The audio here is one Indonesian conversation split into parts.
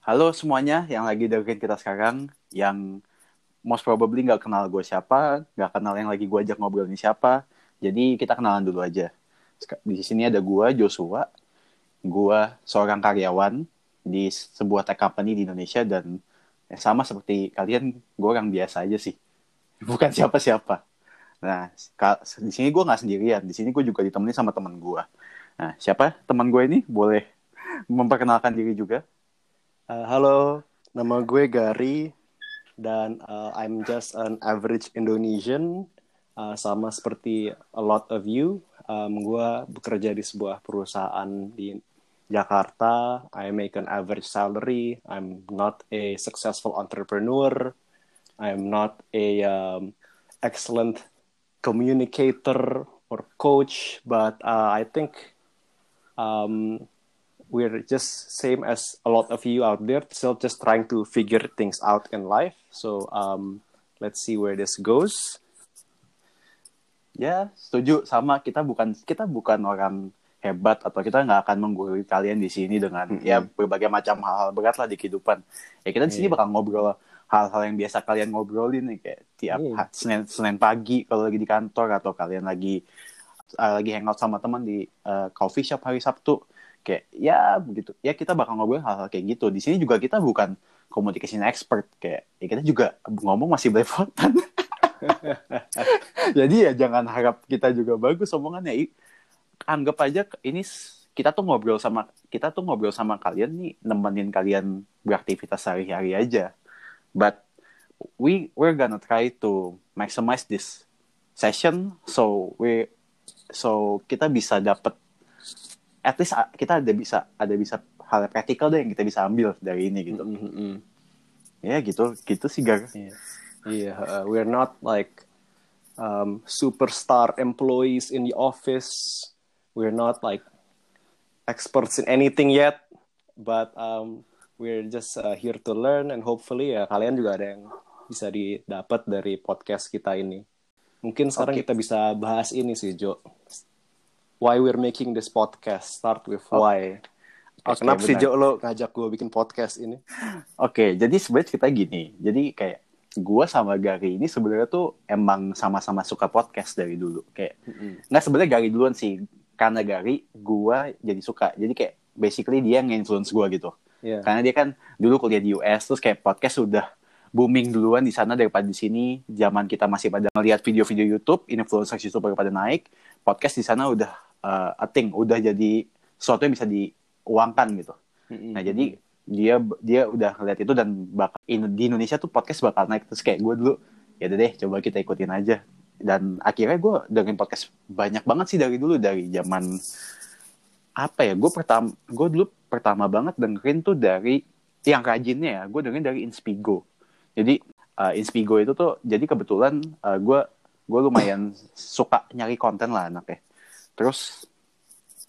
Halo semuanya yang lagi dengerin kita sekarang, yang most probably nggak kenal gue siapa, nggak kenal yang lagi gue ajak ngobrol ini siapa. Jadi kita kenalan dulu aja. Di sini ada gue, Joshua. Gue seorang karyawan di sebuah tech company di Indonesia dan ya sama seperti kalian, gue orang biasa aja sih. Bukan siapa-siapa. Nah, di sini gue nggak sendirian. Di sini gue juga ditemani sama teman gue. Nah, siapa teman gue ini? Boleh memperkenalkan diri juga? Uh, halo, nama gue Gary dan uh, I'm just an average Indonesian uh, sama seperti a lot of you. Um, gue bekerja di sebuah perusahaan di Jakarta. I make an average salary. I'm not a successful entrepreneur. I'm not a um, excellent communicator or coach, but uh, I think um, we're just same as a lot of you out there still just trying to figure things out in life so um, let's see where this goes ya setuju sama kita bukan kita bukan orang hebat atau kita nggak akan menggurui kalian di sini dengan mm -hmm. ya berbagai macam hal-hal berat lah di kehidupan ya kita di sini yeah. bakal ngobrol hal-hal yang biasa kalian ngobrolin nih kayak tiap yeah. senin senin pagi kalau lagi di kantor atau kalian lagi uh, lagi hangout sama teman di uh, coffee shop hari sabtu kayak ya begitu. Ya kita bakal ngobrol hal-hal kayak gitu. Di sini juga kita bukan communication expert kayak ya kita juga ngomong masih belepotan. Jadi ya jangan harap kita juga bagus omongannya. Anggap aja ini kita tuh ngobrol sama kita tuh ngobrol sama kalian nih nemenin kalian beraktivitas sehari-hari aja. But we we're gonna try to maximize this session so we so kita bisa dapat at least kita ada bisa ada bisa hal praktikal deh yang kita bisa ambil dari ini gitu. Mm -hmm. Ya gitu, gitu sih Gar. Iya, yeah. uh, we're not like um, superstar employees in the office. We're not like experts in anything yet, but um, we're just uh, here to learn and hopefully ya kalian juga ada yang bisa didapat dari podcast kita ini. Mungkin sekarang okay. kita bisa bahas ini sih Jo why we're making this podcast. Start with oh. why. Okay, kenapa benar. sih Jo lo ngajak gue bikin podcast ini? Oke, okay, jadi sebenarnya kita gini. Jadi kayak gue sama Gary ini sebenarnya tuh emang sama-sama suka podcast dari dulu. Kayak mm-hmm. nggak sebenarnya Gary duluan sih. Karena Gary, gue jadi suka. Jadi kayak basically dia nge-influence gue gitu. Yeah. Karena dia kan dulu kuliah di US terus kayak podcast sudah booming duluan di sana daripada di sini. Zaman kita masih pada ngeliat video-video YouTube, influencer YouTube pada naik, podcast di sana udah uh, a thing udah jadi sesuatu yang bisa diuangkan gitu. Mm-hmm. nah jadi dia dia udah ngeliat itu dan bakal in, di Indonesia tuh podcast bakal naik. Terus kayak gue dulu ya deh coba kita ikutin aja. Dan akhirnya gue dengerin podcast banyak banget sih dari dulu dari zaman apa ya gue pertama gue dulu pertama banget dengerin tuh dari yang rajinnya ya gue dengerin dari Inspigo. Jadi uh, Inspigo itu tuh jadi kebetulan uh, gue gue lumayan suka nyari konten lah anaknya Terus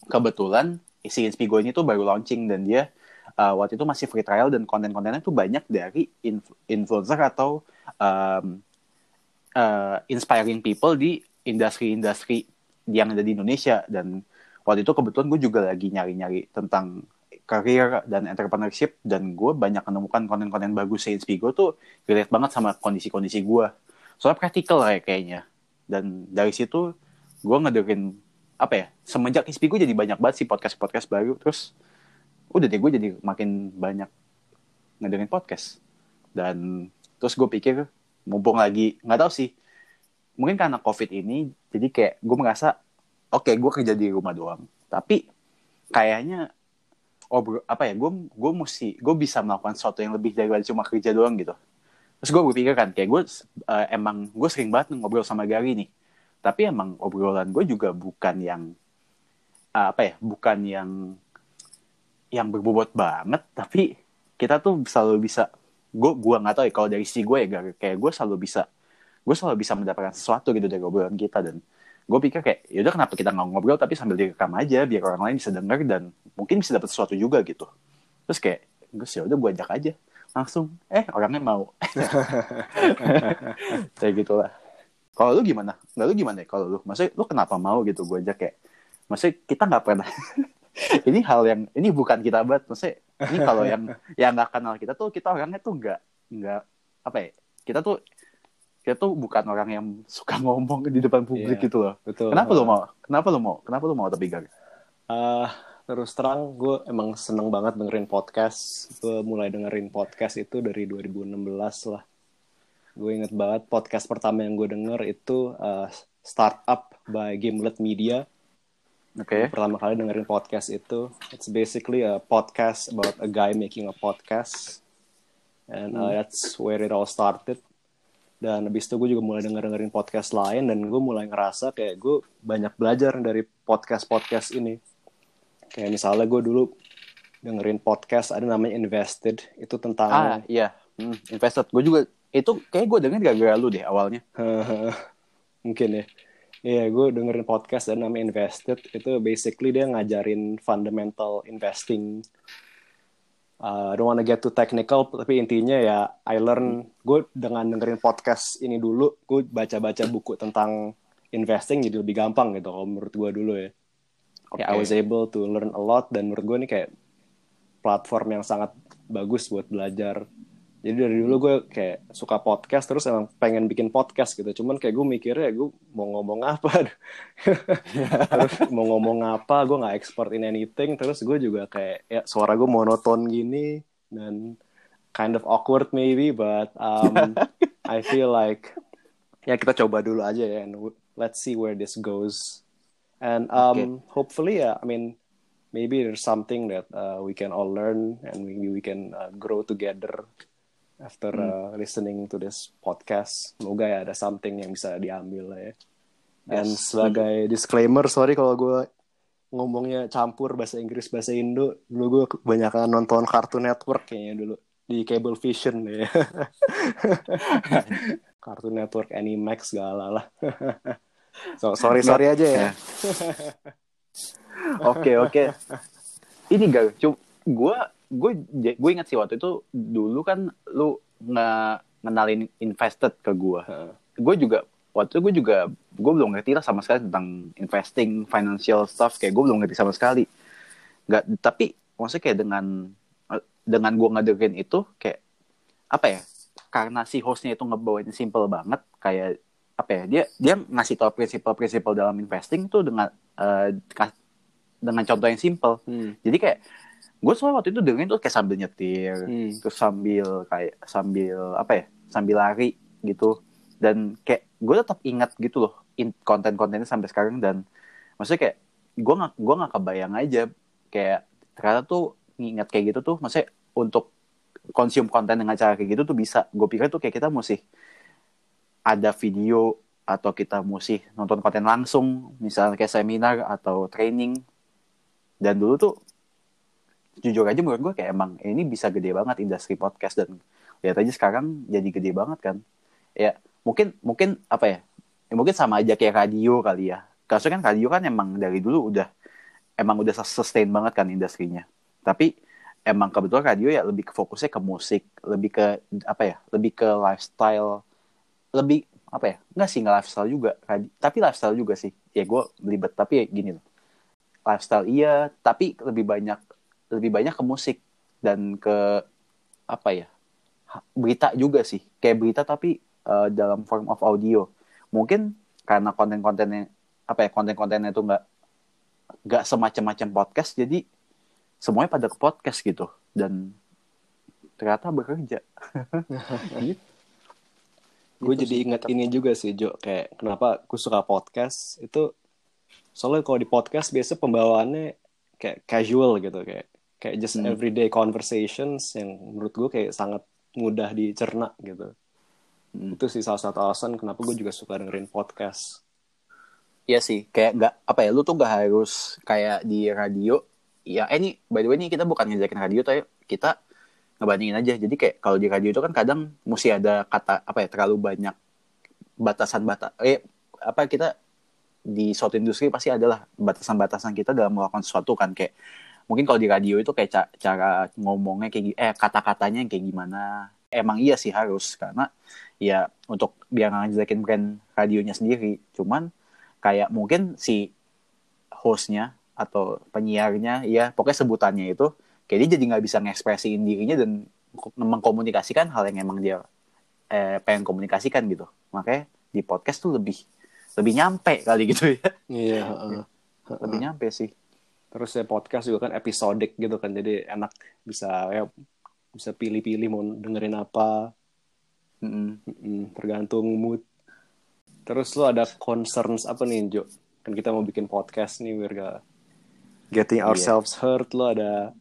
kebetulan si Inspigo ini tuh baru launching dan dia uh, waktu itu masih free trial dan konten-kontennya tuh banyak dari inf influencer atau um, uh, inspiring people di industri-industri yang ada di Indonesia. Dan waktu itu kebetulan gue juga lagi nyari-nyari tentang career dan entrepreneurship dan gue banyak menemukan konten-konten bagus si Inspigo tuh relate banget sama kondisi-kondisi gue soalnya praktikal ya kayaknya. Dan dari situ gue ngedengerin apa ya semenjak Hispi gue jadi banyak banget sih podcast podcast baru terus udah deh gue jadi makin banyak ngedengerin podcast. Dan terus gue pikir mumpung lagi nggak tahu sih mungkin karena covid ini jadi kayak gue merasa oke okay, gue kerja di rumah doang. Tapi kayaknya oh apa ya gue gue mesti gue bisa melakukan sesuatu yang lebih dari cuma kerja doang gitu. Terus gue berpikir kan kayak gue uh, emang gue sering banget ngobrol sama Gary nih tapi emang obrolan gue juga bukan yang uh, apa ya bukan yang yang berbobot banget. Tapi kita tuh selalu bisa gue gue nggak tahu ya kalau dari si gue ya kayak gue selalu bisa gue selalu bisa mendapatkan sesuatu gitu dari obrolan kita. Dan gue pikir kayak yaudah kenapa kita nggak ngobrol tapi sambil direkam aja biar orang lain bisa denger dan mungkin bisa dapat sesuatu juga gitu. Terus kayak gue sih udah gue ajak aja. Langsung eh orangnya mau. Kayak gitulah kalau lu gimana? Nggak lu gimana ya? Kalau lu? Maksudnya lu kenapa mau gitu? Gue aja kayak maksudnya kita nggak pernah ini hal yang ini bukan kita buat maksudnya ini kalau yang yang nggak kenal kita tuh kita orangnya tuh nggak nggak apa ya? Kita tuh kita tuh bukan orang yang suka ngomong di depan publik Iya, gitu loh. betul. Kenapa lu mau kenapa lu mau kenapa lu mau tapi gak Eh, terus terang gue emang seneng banget dengerin podcast. Gue mulai dengerin podcast itu dari 2016 lah gue inget banget podcast pertama yang gue denger itu eh, Startup by Gimlet Media. Oke. Pertama kali dengerin podcast itu. It's basically a podcast about a guy making a podcast. And uh, that's where it all started. Dan habis itu gue juga mulai denger dengerin podcast lain dan gue mulai ngerasa kayak gue banyak belajar dari podcast podcast ini. Kayak misalnya gue dulu dengerin podcast ada namanya Invested. Itu ah tentang iya. Hmm, invested. Gue juga itu kayak gue denger gara-gara lu deh awalnya mungkin ya Iya, gue dengerin podcast dan namanya Invested. Itu basically dia ngajarin fundamental investing. Uh, I don't wanna get too technical, tapi intinya ya I learn, gue dengan dengerin podcast ini dulu, gue baca-baca buku tentang investing jadi lebih gampang gitu kalau menurut gue dulu ya. Kayak I Oke. was able to learn a lot dan menurut gue ini kayak platform yang sangat bagus buat belajar. Jadi dari dulu gue kayak suka podcast terus emang pengen bikin podcast gitu. Cuman kayak gue mikirnya gue mau ngomong apa. terus mau ngomong apa gue nggak expert in anything. Terus gue juga kayak ya suara gue monoton gini dan kind of awkward maybe but um, I feel like ya kita coba dulu aja ya and let's see where this goes. And um, hopefully ya I mean maybe there's something that uh, we can all learn and maybe we can uh, grow together after uh, listening to this podcast. Semoga ya ada something yang bisa diambil lah ya. And Yes. sebagai disclaimer, sorry kalau gue ngomongnya campur bahasa Inggris bahasa Indo. Dulu gue kebanyakan nonton Cartoon Network kayaknya dulu di Cable Vision ya. Cartoon Network, Animax segala lah. so sorry sorry aja ya. Oke oke. Ini gak, cuma gue gue gue ingat sih waktu itu dulu kan lu nge ngenalin invested ke gue. Gue juga waktu itu gue juga gue belum ngerti lah sama sekali tentang investing, financial stuff kayak gue belum ngerti sama sekali. Gak tapi maksudnya kayak dengan dengan gue ngedengerin itu kayak apa ya? Karena si hostnya itu ngebawain simple banget kayak apa ya dia dia ngasih tau prinsipal-prinsipal dalam investing tuh dengan kas- dengan contoh yang simple Hmm. jadi kayak gue soalnya waktu itu dengerin tuh kayak sambil nyetir Hmm. terus sambil kayak sambil apa ya sambil lari gitu. Dan kayak gue tetap ingat gitu loh in- konten-kontennya sampai sekarang dan maksudnya kayak gue nggak gue nggak kebayang aja kayak ternyata tuh ngingat kayak gitu tuh maksudnya untuk konsum konten dengan cara kayak gitu tuh bisa. Gue pikir tuh kayak kita mesti ada video atau kita mesti nonton konten langsung misalnya kayak seminar atau training. Dan dulu tuh jujur aja menurut gue kayak emang ini bisa gede banget industri podcast dan lihat aja sekarang jadi gede banget kan. Ya mungkin mungkin apa ya, ya mungkin sama aja kayak radio kali ya. Karena kan radio kan emang dari dulu udah emang udah sustain banget kan industrinya. Tapi emang kebetulan radio ya lebih ke fokusnya ke musik lebih ke apa ya lebih ke lifestyle lebih apa ya nggak sih nggak lifestyle juga. Radi- tapi lifestyle juga sih. Ya gue belibet tapi ya gini loh. Lifestyle iya tapi lebih banyak lebih banyak ke musik dan ke apa ya berita juga sih. Kayak berita tapi eh, dalam form of audio. Mungkin karena konten-kontennya apa ya konten-kontennya itu nggak nggak semacam-macam podcast jadi semuanya pada ke podcast gitu. Dan ternyata bekerja. Gitu. gue Gitu jadi ingat ini juga sih Jo. Kayak kenapa gue suka podcast itu soalnya kalau di podcast biasa pembawaannya kayak casual gitu kayak kayak just Hmm. everyday conversations yang menurut gue kayak sangat mudah dicerna gitu Hmm. itu sih salah satu alasan kenapa gue juga suka dengerin podcast Iya sih, kayak nggak apa ya, lu tuh nggak harus kayak di radio. Ya, eh ini by the way nih kita bukan ngejakin radio, tapi kita ngebandingin aja. Jadi kayak kalau di radio itu kan kadang mesti ada kata apa ya terlalu banyak batasan batas. Eh apa kita di suatu industri pasti adalah batasan-batasan kita dalam melakukan sesuatu kan kayak mungkin kalau di radio itu kayak ca- cara ngomongnya kayak eh kata-katanya yang kayak gimana. Emang iya sih harus karena ya untuk biar ngejelekin brand radionya sendiri. Cuman kayak mungkin si hostnya atau penyiarnya ya pokoknya sebutannya itu kayak dia jadi nggak bisa ngekspresiin dirinya dan mengkomunikasikan hal yang emang dia eh, pengen komunikasikan gitu. Makanya di podcast tuh lebih lebih nyampe kali gitu ya. Iya uh, lebih nyampe sih terus ya podcast juga kan episodik gitu kan jadi enak bisa ya bisa pilih-pilih mau dengerin apa. Mm tergantung mood. Terus lo ada concerns apa nih Jo? Kan kita mau bikin podcast nih Wirga getting Iya. ourselves hurt lo ada.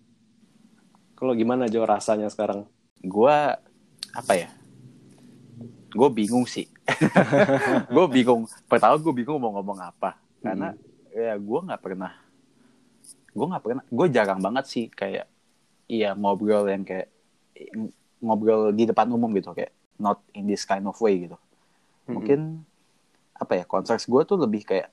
Kalau gimana Jo rasanya sekarang? Gue apa ya? Gue bingung sih. Gue bingung. Pertama gue bingung mau ngomong apa. Karena ya gue nggak pernah gue nggak pernah gue jarang banget sih kayak iya ngobrol yang kayak ngobrol di depan umum gitu kayak not in this kind of way gitu. Mungkin apa ya konsers gue tuh lebih kayak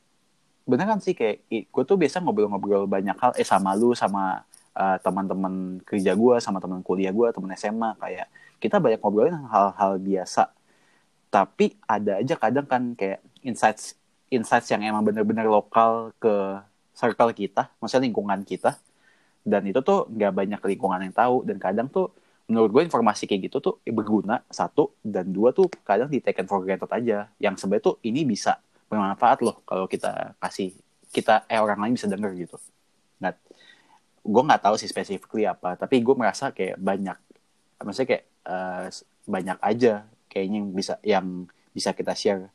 beneran sih kayak gue tuh biasa ngobrol-ngobrol banyak hal eh sama lu sama uh, teman-teman kerja gue sama teman kuliah gue teman SMA kayak kita banyak ngobrolin hal-hal biasa. Tapi ada aja kadang kan kayak insights insights yang emang bener-bener lokal ke circle kita maksudnya lingkungan kita. Dan itu tuh nggak banyak lingkungan yang tahu. Dan kadang tuh menurut gue informasi kayak gitu tuh berguna satu. Dan dua tuh kadang di taken for granted aja. Yang sebenarnya tuh ini bisa bermanfaat loh kalau kita kasih kita eh orang lain bisa denger gitu. Nggak gue nggak tahu sih specifically apa. Tapi gue merasa kayak banyak maksudnya kayak uh, banyak aja kayaknya yang bisa yang bisa kita share.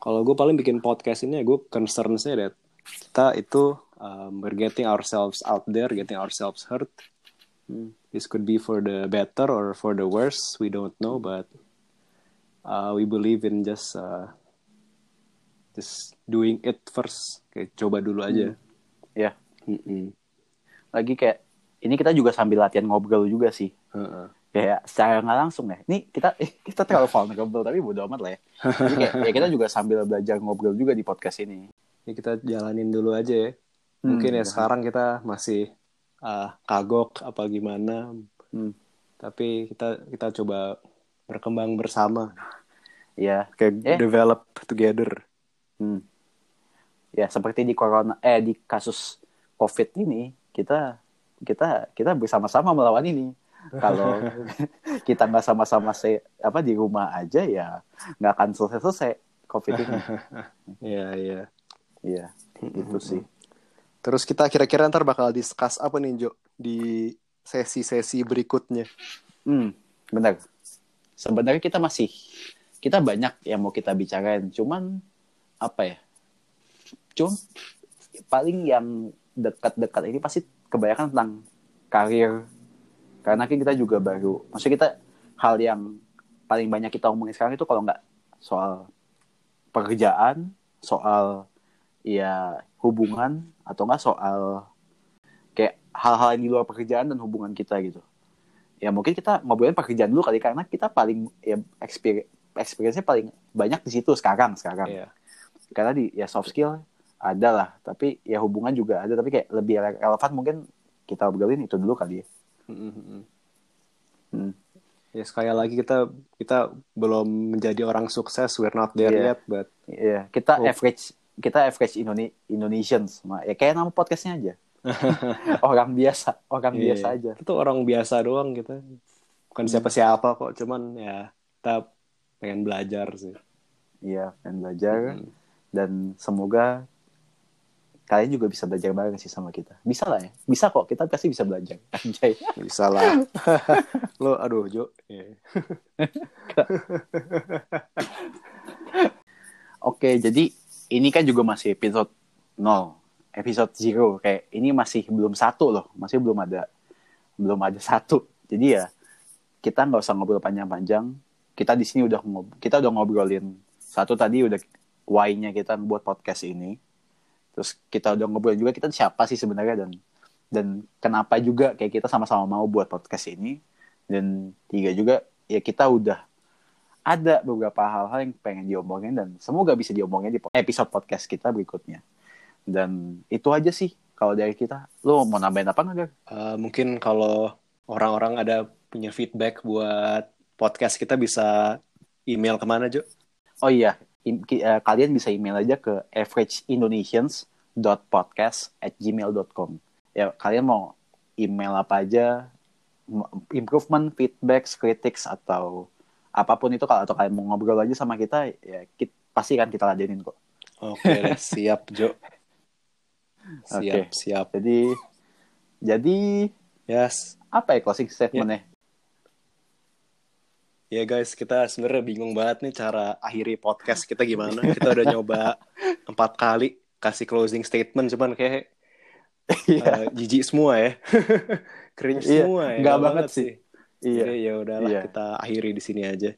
Kalau gue paling bikin podcast ini ya gue concernsnya that kita itu um, we're getting ourselves out there getting ourselves hurt. Hmm. this could be for the better or for the worse we don't know but uh, we believe in just uh, just doing it first. Kayak coba dulu aja. Ya. Mm-mm. lagi kayak ini kita juga sambil latihan ngobrol juga sih. Heeh. kayak secara nggak langsung ya. Ini kita eh, kita terlalu vulnerable tapi bodo amat lah ya. Jadi kayak, ya kita juga sambil belajar ngobrol juga di podcast ini ya kita jalanin dulu aja ya mungkin ya Hmm, sekarang kita masih uh, kagok apa gimana Hmm. tapi kita kita coba berkembang bersama ya kayak Eh. develop together Hmm. Ya seperti di corona eh di kasus COVID ini kita kita kita bersama-sama melawan ini. Kalau kita nggak sama-sama se apa di rumah aja ya nggak akan selesai-selesai COVID ini. Iya iya. Iya, itu sih. Terus kita kira-kira ntar bakal discuss apa nih Jo di sesi-sesi berikutnya? Hmm, benar. Sebenarnya kita masih kita banyak yang mau kita bicarain, cuman apa ya? Cuma paling yang dekat-dekat ini pasti kebanyakan tentang karir. Karena kan kita juga baru, maksudnya kita hal yang paling banyak kita omongin sekarang itu kalau nggak soal pekerjaan, soal ya hubungan atau nggak soal kayak hal-hal yang di luar pekerjaan dan hubungan kita gitu ya mungkin kita ngobrolin pekerjaan dulu kali karena kita paling ya experience experience-nya paling banyak di situ sekarang sekarang Iya. karena di ya soft skill ada lah tapi ya hubungan juga ada tapi kayak lebih rele- relevan mungkin kita obrolin itu dulu kali ya. Hmm. Ya sekali lagi kita kita belum menjadi orang sukses, we're not there Iya. yet, but Iya, kita Oh. average kita average Indone Indonesians ya kayak nama podcastnya aja orang biasa orang Iya. biasa aja Itu orang biasa doang kita. Bukan siapa-siapa kok, cuman ya kita pengen belajar sih. iya pengen belajar Hmm. dan semoga kalian juga bisa belajar bareng sih sama kita bisa lah ya bisa kok kita pasti bisa belajar anjay Bisa lah. Lo aduh Jo. Iya. Oke, jadi ini kan juga masih episode 0, episode 0. Kayak ini masih belum satu loh, masih belum ada belum ada satu. Jadi ya kita nggak usah ngobrol panjang-panjang. Kita di sini udah ngob kita udah ngobrolin satu tadi udah why-nya kita buat podcast ini. Terus kita udah ngobrolin juga kita siapa sih sebenarnya dan dan kenapa juga kayak kita sama-sama mau buat podcast ini. Dan tiga juga ya kita udah ada beberapa hal-hal yang pengen diomongin dan semoga bisa diomongin di episode podcast kita berikutnya. Dan itu aja sih kalau dari kita. Lo mau nambahin apa nggak? Gar? Eh, mungkin kalau orang-orang ada punya feedback buat podcast kita bisa email ke mana Jo? Oh iya, eh, kalian bisa email aja ke averageindonesians.podcast at gmail.com. Ya, kalian mau email apa aja improvement, feedback, critics atau apa pun itu kalau atau kalian mau ngobrol aja sama kita ya kita, pasti kan kita ladenin kok. Oke, okay, siap Jo. Siap, okay. siap. Jadi jadi yes. Apa ya closing statementnya? Ya yeah, guys, kita sebenarnya bingung banget nih cara akhiri podcast kita gimana. Kita udah nyoba empat kali kasih closing statement, cuman kayak uh, jijik semua ya. Cringe iya, semua ya. Gak banget sih. Iya. ya udahlah yeah. kita akhiri di sini aja.